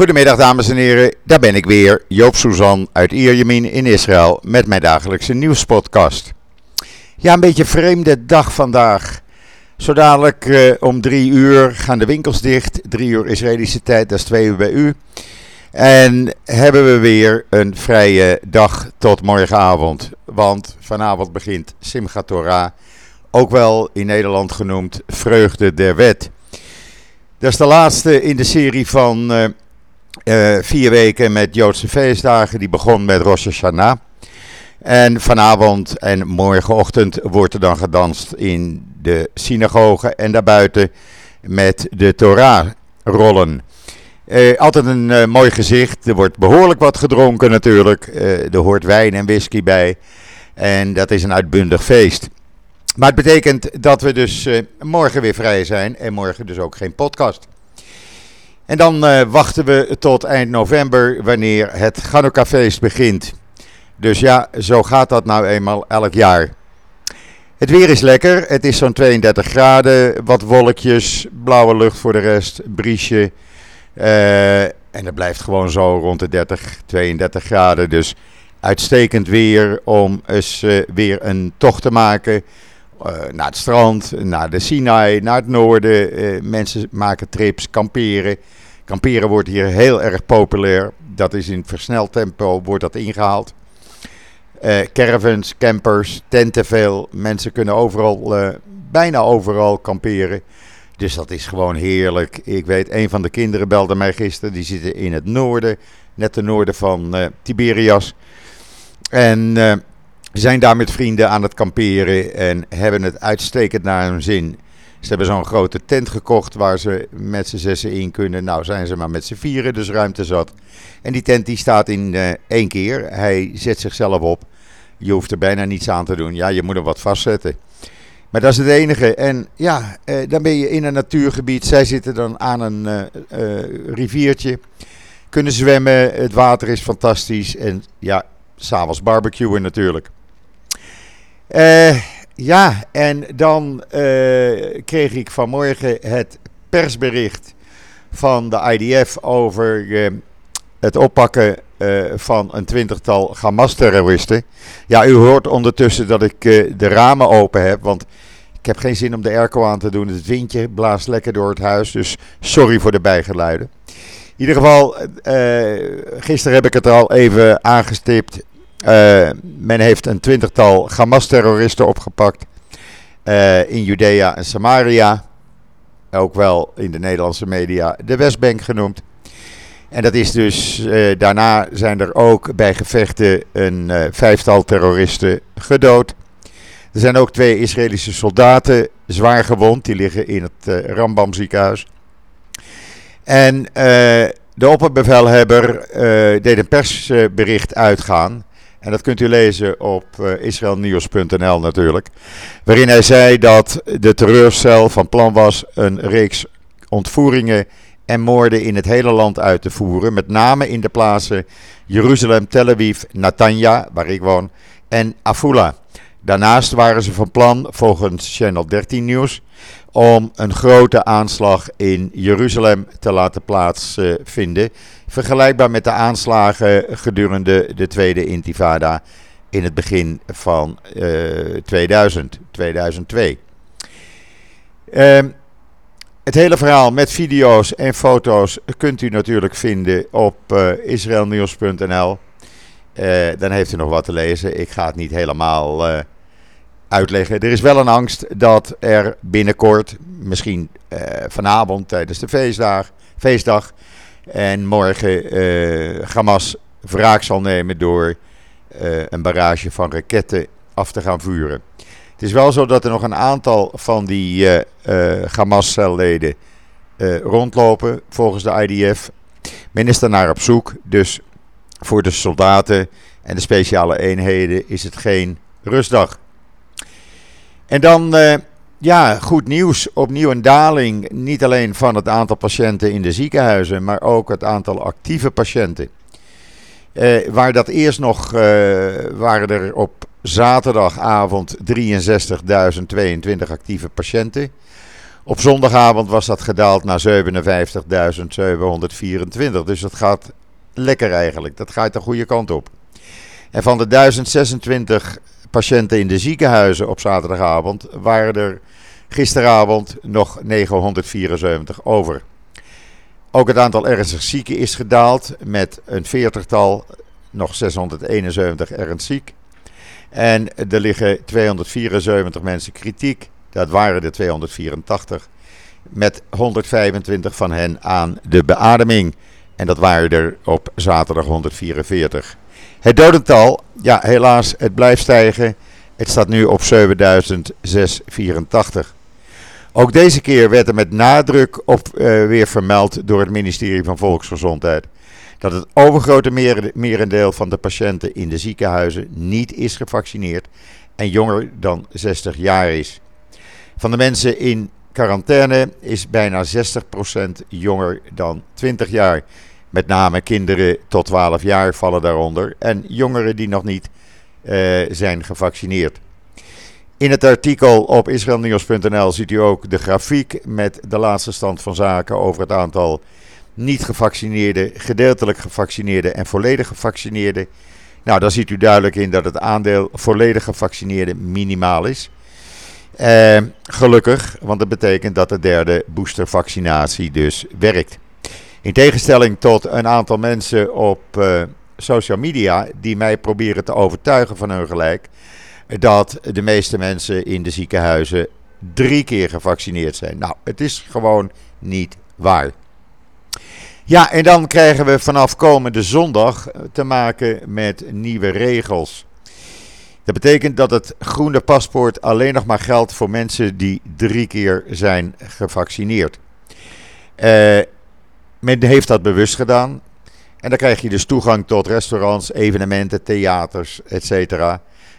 Goedemiddag dames en heren, daar ben ik weer, Joop Suzan uit Ierjemien in Israël met mijn dagelijkse nieuwspodcast. Ja, een beetje vreemde dag vandaag. Zo dadelijk eh, om drie uur gaan de winkels dicht, drie uur Israëlische tijd, dat is twee uur bij u. En hebben we weer een vrije dag tot morgenavond, want vanavond begint Simchat Torah, ook wel in Nederland genoemd Vreugde der Wet. Dat is de laatste in de serie van... Uh, uh, vier weken met Joodse feestdagen. Die begon met Rosh Hashanah. En vanavond en morgenochtend wordt er dan gedanst in de synagoge en daarbuiten met de Torah-rollen. Uh, altijd een uh, mooi gezicht. Er wordt behoorlijk wat gedronken natuurlijk. er hoort wijn en whisky bij. En dat is een uitbundig feest. Maar het betekent dat we dus morgen weer vrij zijn en morgen dus ook geen podcast. En dan uh, wachten we tot eind november wanneer het Chanukka-feest begint. Dus ja, zo gaat dat nou eenmaal elk jaar. Het weer is lekker. Het is zo'n 32 graden. Wat wolkjes. Blauwe lucht voor de rest. Briesje. Uh, en het blijft gewoon zo rond de 30, 32 graden. Dus uitstekend weer om eens uh, weer een tocht te maken. Naar het strand, naar de Sinai, naar het noorden. mensen maken trips, kamperen. Kamperen wordt hier heel erg populair. Dat is in versneld tempo wordt dat ingehaald. Uh, caravans, campers, tenten veel. Mensen kunnen overal, uh, bijna overal kamperen. Dus dat is gewoon heerlijk. Ik weet, een van de kinderen belde mij gisteren. Die zitten in het noorden, net ten noorden van uh, Tiberias. En zijn daar met vrienden aan het kamperen en hebben het uitstekend naar hun zin. Ze hebben zo'n grote tent gekocht waar ze met z'n zessen in kunnen. Nou zijn ze maar met z'n vieren, dus ruimte zat. En die tent die staat in uh, één keer. Hij zet zichzelf op. Je hoeft er bijna niets aan te doen. Ja, je moet er wat vastzetten. Maar dat is het enige. En ja, eh, dan ben je in een natuurgebied. Zij zitten dan aan een uh, riviertje. Kunnen zwemmen. Het water is fantastisch. En ja, s'avonds barbecuen natuurlijk. Eh ja, en dan uh, kreeg ik vanmorgen het persbericht van de IDF over uh, het oppakken uh, van een twintigtal Hamas-terroristen. Ja, u hoort ondertussen dat ik de ramen open heb, want ik heb geen zin om de airco aan te doen. Het windje blaast lekker door het huis, dus sorry voor de bijgeluiden. In ieder geval, gisteren heb ik het al even aangestipt. Uh, men heeft een twintigtal Hamas-terroristen opgepakt uh, in Judea en Samaria. Ook wel in de Nederlandse media de Westbank genoemd. En dat is dus, uh, daarna zijn er ook bij gevechten een vijftal terroristen gedood. Er zijn ook twee Israëlische soldaten zwaar gewond. Die liggen in het Rambam ziekenhuis. En de opperbevelhebber deed een persbericht uitgaan en dat kunt u lezen op uh, israelnieuws.nl natuurlijk. Waarin hij zei dat de terreurcel van plan was een reeks ontvoeringen en moorden in het hele land uit te voeren. Met name in de plaatsen Jeruzalem, Tel Aviv, Natanja, waar ik woon, en Afula. Daarnaast waren ze van plan, volgens Channel 13 Nieuws, om een grote aanslag in Jeruzalem te laten plaatsvinden. Vergelijkbaar met de aanslagen gedurende de Tweede Intifada in het begin van uh, 2000, 2002. Uh, het hele verhaal met video's en foto's kunt u natuurlijk vinden op uh, israelnieuws.nl. Uh, dan heeft u nog wat te lezen. Ik ga het niet helemaal uitleggen. Er is wel een angst dat er binnenkort, misschien uh, vanavond tijdens de feestdag, feestdag en morgen uh, Hamas wraak zal nemen door uh, een barrage van raketten af te gaan vuren. Het is wel zo dat er nog een aantal van die Hamas-celleden rondlopen, volgens de IDF. Men is daarnaar op zoek, dus voor de soldaten en de speciale eenheden is het geen rustdag. En dan, uh, ja, goed nieuws. Opnieuw een daling. Niet alleen van het aantal patiënten in de ziekenhuizen, maar ook het aantal actieve patiënten. Uh, waar dat eerst nog, uh, waren er op zaterdagavond 63.022 actieve patiënten. Op zondagavond was dat gedaald naar 57.724. Dus dat gaat lekker eigenlijk. Dat gaat de goede kant op. En van de 1026 patiënten in de ziekenhuizen op zaterdagavond waren er gisteravond nog 974 over. Ook het aantal ernstig zieken is gedaald met een veertigtal, nog 671 ernstig ziek. En er liggen 274 mensen kritiek. Dat waren de 284. Met 125 van hen aan de beademing. En dat waren er op zaterdag 144. Het dodental, ja helaas, het blijft stijgen. Het staat nu op 7684. Ook deze keer werd er met nadruk op uh, weer vermeld door het ministerie van Volksgezondheid dat het overgrote merendeel van de patiënten in de ziekenhuizen niet is gevaccineerd en jonger dan 60 jaar is. Van de mensen in quarantaine is bijna 60% jonger dan 20 jaar. Met name kinderen tot 12 jaar vallen daaronder en jongeren die nog niet uh, zijn gevaccineerd. In het artikel op israelnieuws.nl ziet u ook de grafiek met de laatste stand van zaken over het aantal niet gevaccineerde, gedeeltelijk gevaccineerde en volledig gevaccineerde. Nou, daar ziet u duidelijk in dat het aandeel volledig gevaccineerde minimaal is. Eh, gelukkig, want dat betekent dat de derde boostervaccinatie dus werkt. In tegenstelling tot een aantal mensen op uh, social media die mij proberen te overtuigen van hun gelijk, dat de meeste mensen in de ziekenhuizen drie keer gevaccineerd zijn. Nou, het is gewoon niet waar. Ja, en dan krijgen we vanaf komende zondag te maken met nieuwe regels. Dat betekent dat het groene paspoort alleen nog maar geldt voor mensen die drie keer zijn gevaccineerd. Uh, men heeft dat bewust gedaan. En dan krijg je dus toegang tot restaurants, evenementen, theaters, etc.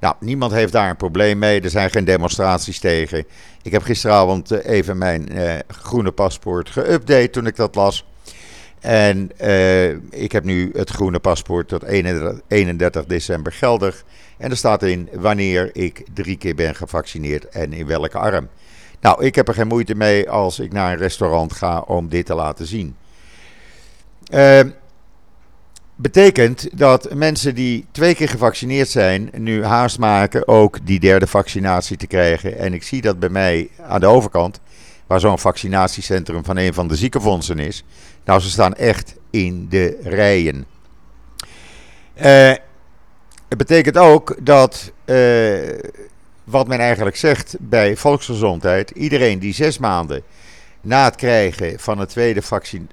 Nou, niemand heeft daar een probleem mee. Er zijn geen demonstraties tegen. Ik heb gisteravond even mijn uh, groene paspoort geüpdate toen ik dat las. En uh, ik heb nu het groene paspoort tot 31, 31 december geldig. En er staat in wanneer ik drie keer ben gevaccineerd en in welke arm. Nou, ik heb er geen moeite mee als ik naar een restaurant ga om dit te laten zien. Uh, betekent dat mensen die twee keer gevaccineerd zijn, nu haast maken ook die derde vaccinatie te krijgen. En ik zie dat bij mij aan de overkant, waar zo'n vaccinatiecentrum van een van de ziekenfondsen is. Nou, ze staan echt in de rijen. Uh, het betekent ook dat, uh, wat men eigenlijk zegt bij volksgezondheid, iedereen die zes maanden na het krijgen van een tweede vaccin,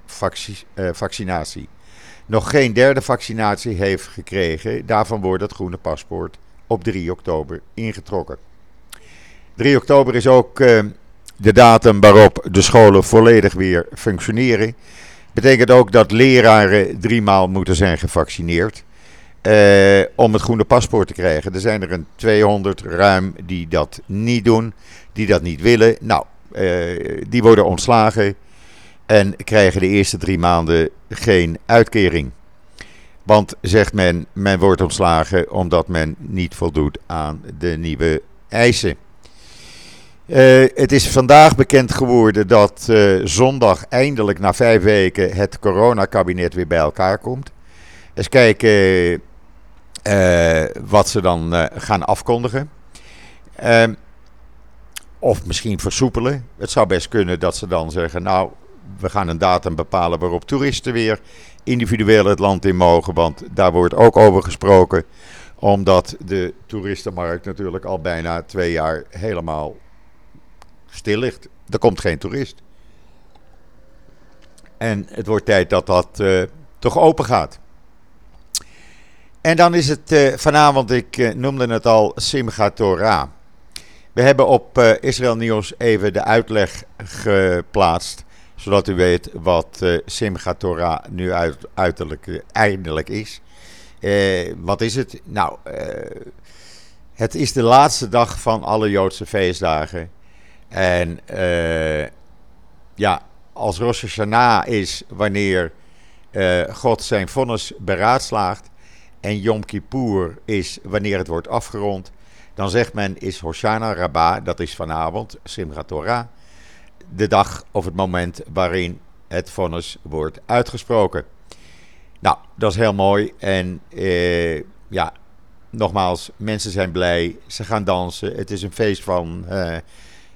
uh, vaccinatie nog geen derde vaccinatie heeft gekregen, daarvan wordt het groene paspoort op 3 oktober ingetrokken. 3 oktober is ook de datum waarop de scholen volledig weer functioneren. Betekent ook dat leraren drie maal moeten zijn gevaccineerd. Uh, om het groene paspoort te krijgen. Er zijn er een 200 ruim die dat niet doen, die dat niet willen. Nou, die worden ontslagen en krijgen de eerste drie maanden geen uitkering. Want zegt men, men wordt ontslagen omdat men niet voldoet aan de nieuwe eisen. Uh, het is vandaag bekend geworden dat uh, zondag eindelijk na vijf weken het coronakabinet weer bij elkaar komt. Eens kijken wat ze dan gaan afkondigen. Of misschien versoepelen. Het zou best kunnen dat ze dan zeggen: Nou, we gaan een datum bepalen waarop toeristen weer individueel het land in mogen. Want daar wordt ook over gesproken. Omdat de toeristenmarkt natuurlijk al bijna twee jaar helemaal stil ligt. Er komt geen toerist. En het wordt tijd dat dat uh, toch open gaat. En dan is het uh, vanavond, ik uh, noemde het al, Simchat Torah. We hebben op Israël Nieuws even de uitleg geplaatst. Zodat u weet wat uh, Simchat Torah nu uit, uiterlijk, eindelijk is. wat is het? Nou, het is de laatste dag van alle Joodse feestdagen. En uh, ja, als Rosh Hashanah is wanneer uh, God zijn vonnis beraadslaagt. En Yom Kippur is wanneer het wordt afgerond. Dan zegt men is Hoshana Rabbah, dat is vanavond, Simchat Torah. de dag of het moment waarin het vonnis wordt uitgesproken. Nou, dat is heel mooi. En uh, ja, nogmaals, mensen zijn blij. Ze gaan dansen. Het is een feest van, uh,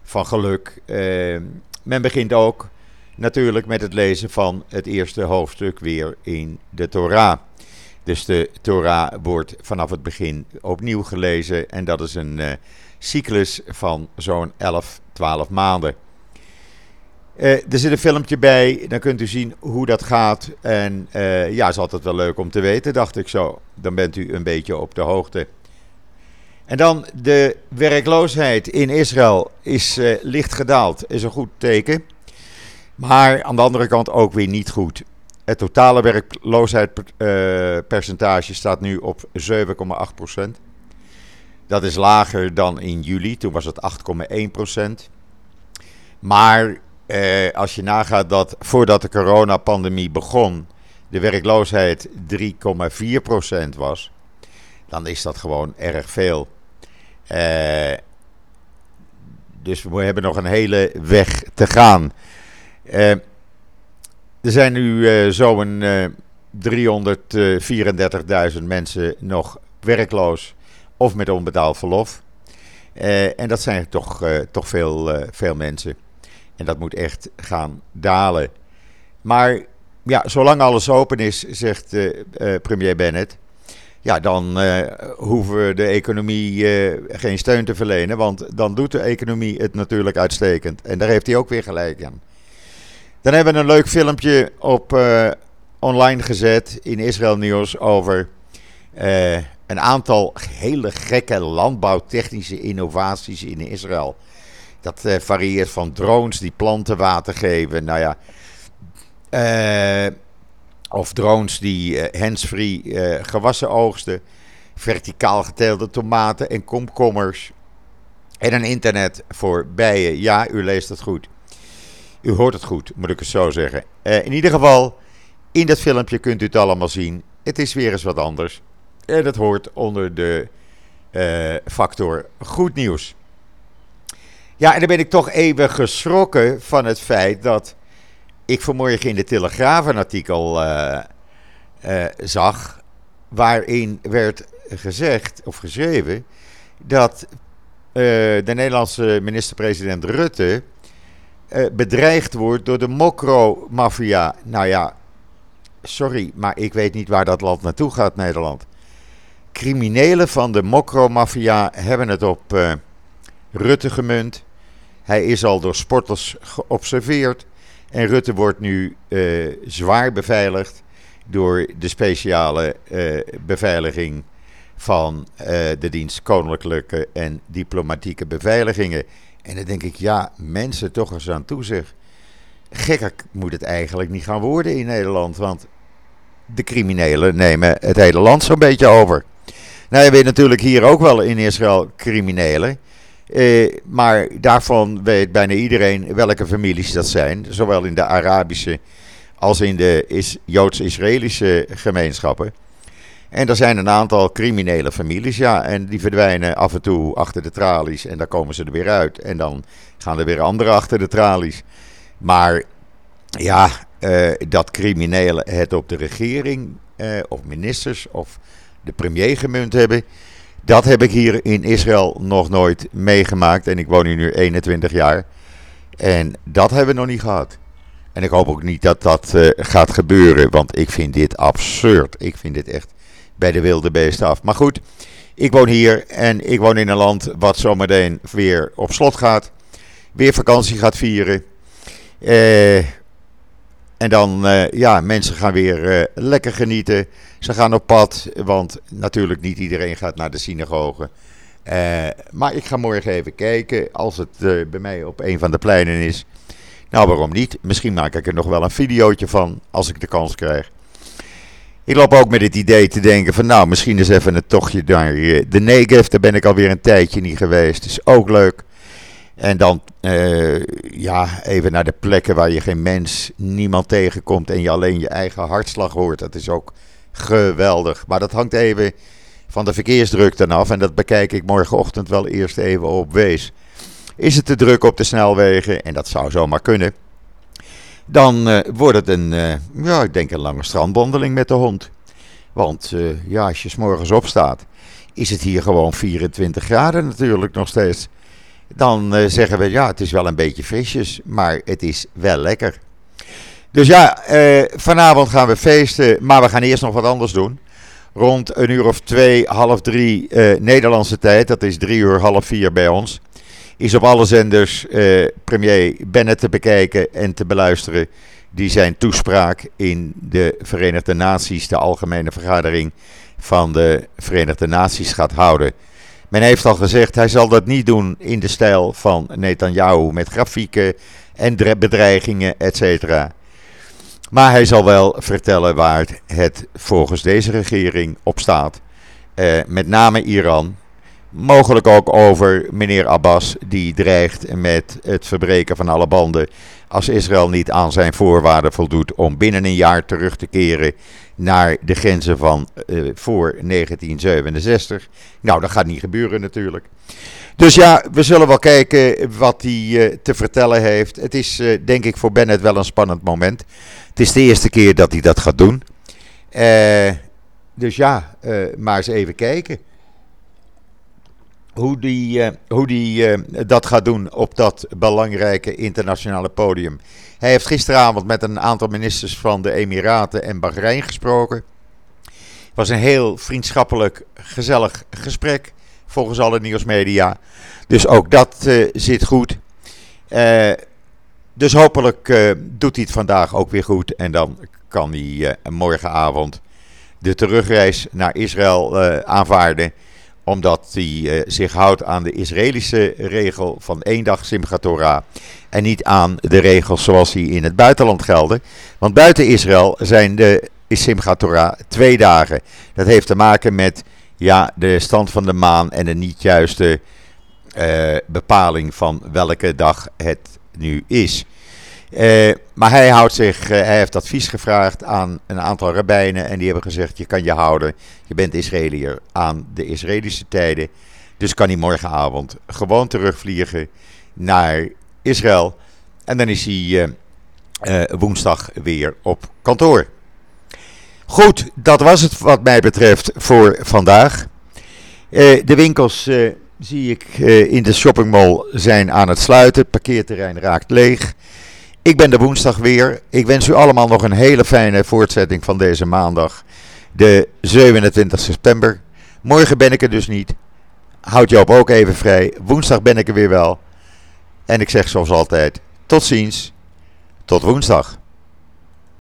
van geluk. Uh, men begint ook natuurlijk met het lezen van het eerste hoofdstuk weer in de Torah. Dus de Torah wordt vanaf het begin opnieuw gelezen. En dat is een cyclus van zo'n 11, 12 maanden. Uh, er zit een filmpje bij, dan kunt u zien hoe dat gaat. En uh, ja, is altijd wel leuk om te weten, dacht ik zo. Dan bent u een beetje op de hoogte. En dan de werkloosheid in Israël is licht gedaald, is een goed teken. Maar aan de andere kant ook weer niet goed. Het totale werkloosheidspercentage staat nu op 7,8 procent. Dat is lager dan in juli, toen was het 8,1 procent. Maar eh, als je nagaat dat voordat de coronapandemie begon, de werkloosheid 3,4% was, dan is dat gewoon erg veel. Eh, dus we hebben nog een hele weg te gaan. Eh, er zijn nu uh, zo'n 334.000 mensen nog werkloos of met onbetaald verlof. en dat zijn toch, toch veel, veel mensen. En dat moet echt gaan dalen. Maar ja, zolang alles open is, zegt premier Bennett. Ja, dan hoeven we de economie geen steun te verlenen. Want dan doet de economie het natuurlijk uitstekend. En daar heeft hij ook weer gelijk aan. Dan hebben we een leuk filmpje op online gezet in Israël Nieuws over een aantal hele gekke landbouwtechnische innovaties in Israël. Dat uh, varieert van drones die planten water geven. Nou ja. Of drones die hands-free gewassen oogsten. Verticaal geteelde tomaten en komkommers. En een internet voor bijen. Ja, u leest het goed. U hoort het goed, moet ik het zo zeggen. in ieder geval, in dat filmpje kunt u het allemaal zien. Het is weer eens wat anders. En dat hoort onder de factor goed nieuws. Ja, en dan ben ik toch even geschrokken van het feit dat ik vanmorgen in de Telegraaf een artikel uh, zag. waarin werd gezegd of geschreven dat de Nederlandse minister-president Rutte bedreigd wordt door de mokro-maffia. Nou ja, sorry, maar ik weet niet waar dat land naartoe gaat, Nederland. Criminelen van de mokro-maffia hebben het op Rutte gemunt. Hij is al door sporters geobserveerd. En Rutte wordt nu uh, zwaar beveiligd door de speciale beveiliging van de dienst Koninklijke en Diplomatieke Beveiligingen. En dan denk ik, ja, mensen toch eens aan toe zeg. Gekker moet het eigenlijk niet gaan worden in Nederland, want de criminelen nemen het hele land zo'n beetje over. Nou, je weet natuurlijk hier ook wel in Israël criminelen. Eh, maar daarvan weet bijna iedereen welke families dat zijn. Zowel in de Arabische als in de Joods-Israëlische gemeenschappen. En er zijn een aantal criminele families, ja. En die verdwijnen af en toe achter de tralies. En dan komen ze er weer uit. En dan gaan er weer anderen achter de tralies. Maar ja, uh, dat criminelen het op de regering uh, of ministers of de premier gemunt hebben. Dat heb ik hier in Israël nog nooit meegemaakt. En ik woon hier nu 21 jaar. En dat hebben we nog niet gehad. En ik hoop ook niet dat dat uh, gaat gebeuren. Want ik vind dit absurd. Ik vind dit echt bij de wilde beesten af. Maar goed, ik woon hier. En ik woon in een land wat zometeen weer op slot gaat. Weer vakantie gaat vieren. Eh. En dan, uh, ja, mensen gaan weer uh, lekker genieten. Ze gaan op pad, want natuurlijk niet iedereen gaat naar de synagoge. Uh, maar ik ga morgen even kijken als het bij mij op een van de pleinen is. Nou, waarom niet? Misschien maak ik er nog wel een videootje van als ik de kans krijg. Ik loop ook met het idee te denken van nou, misschien eens even een tochtje naar de Negev. Daar ben ik alweer een tijdje niet geweest. Is ook leuk. En dan uh, ja, even naar de plekken waar je geen mens, niemand tegenkomt en je alleen je eigen hartslag hoort. Dat is ook geweldig. Maar dat hangt even van de verkeersdruk dan af. En dat bekijk ik morgenochtend wel eerst even op Wees. Is het te druk op de snelwegen, en dat zou zomaar kunnen, dan uh, wordt het een, uh, ja, ik denk een lange strandwandeling met de hond. Want uh, ja, als je s morgens opstaat, is het hier gewoon 24 graden natuurlijk nog steeds. Dan zeggen we, ja, het is wel een beetje frisjes, maar het is wel lekker. Dus ja, vanavond gaan we feesten, maar we gaan eerst nog wat anders doen. Rond een uur of twee, half drie Nederlandse tijd, dat is drie uur, half vier bij ons is op alle zenders eh, premier Bennett te bekijken en te beluisteren. Die zijn toespraak in de Verenigde Naties, de algemene vergadering van de Verenigde Naties gaat houden. Men heeft al gezegd, hij zal dat niet doen in de stijl van Netanyahu met grafieken en bedreigingen, etc. Maar hij zal wel vertellen waar het volgens deze regering op staat. Eh, met name Iran, Mogelijk ook over meneer Abbas, die dreigt met het verbreken van alle banden. als Israël niet aan zijn voorwaarden voldoet om binnen een jaar terug te keren naar de grenzen van uh, voor 1967. Nou, dat gaat niet gebeuren natuurlijk. Dus ja, we zullen wel kijken wat hij uh, te vertellen heeft. Het is uh, denk ik voor Bennett wel een spannend moment. Het is de eerste keer dat hij dat gaat doen. dus ja, maar eens even kijken hoe die, uh, hoe die uh, dat gaat doen op dat belangrijke internationale podium. Hij heeft gisteravond met een aantal ministers van de Emiraten en Bahrein gesproken. Het was een heel vriendschappelijk, gezellig gesprek, volgens alle nieuwsmedia. Dus ook dat uh, zit goed. dus hopelijk doet hij het vandaag ook weer goed. En dan kan hij morgenavond de terugreis naar Israël aanvaarden omdat hij uh, zich houdt aan de Israëlische regel van één dag Simchat Torah. En niet aan de regels zoals die in het buitenland gelden. Want buiten Israël zijn de Simchat Torah twee dagen. Dat heeft te maken met ja, de stand van de maan en de niet juiste uh, bepaling van welke dag het nu is. Uh, maar hij houdt zich, uh, hij heeft advies gevraagd aan een aantal rabbijnen en die hebben gezegd: je kan je houden, je bent Israëliër aan de Israëlische tijden. Dus kan hij morgenavond gewoon terugvliegen naar Israël. En dan is hij uh, woensdag weer op kantoor. Goed, dat was het wat mij betreft voor vandaag. de winkels zie ik in de shoppingmall zijn aan het sluiten. Het parkeerterrein raakt leeg. Ik ben de woensdag weer. Ik wens u allemaal nog een hele fijne voortzetting van deze maandag, de 27 september. Morgen ben ik er dus niet. Houd Joop ook even vrij. Woensdag ben ik er weer wel. En ik zeg zoals altijd: tot ziens. Tot woensdag.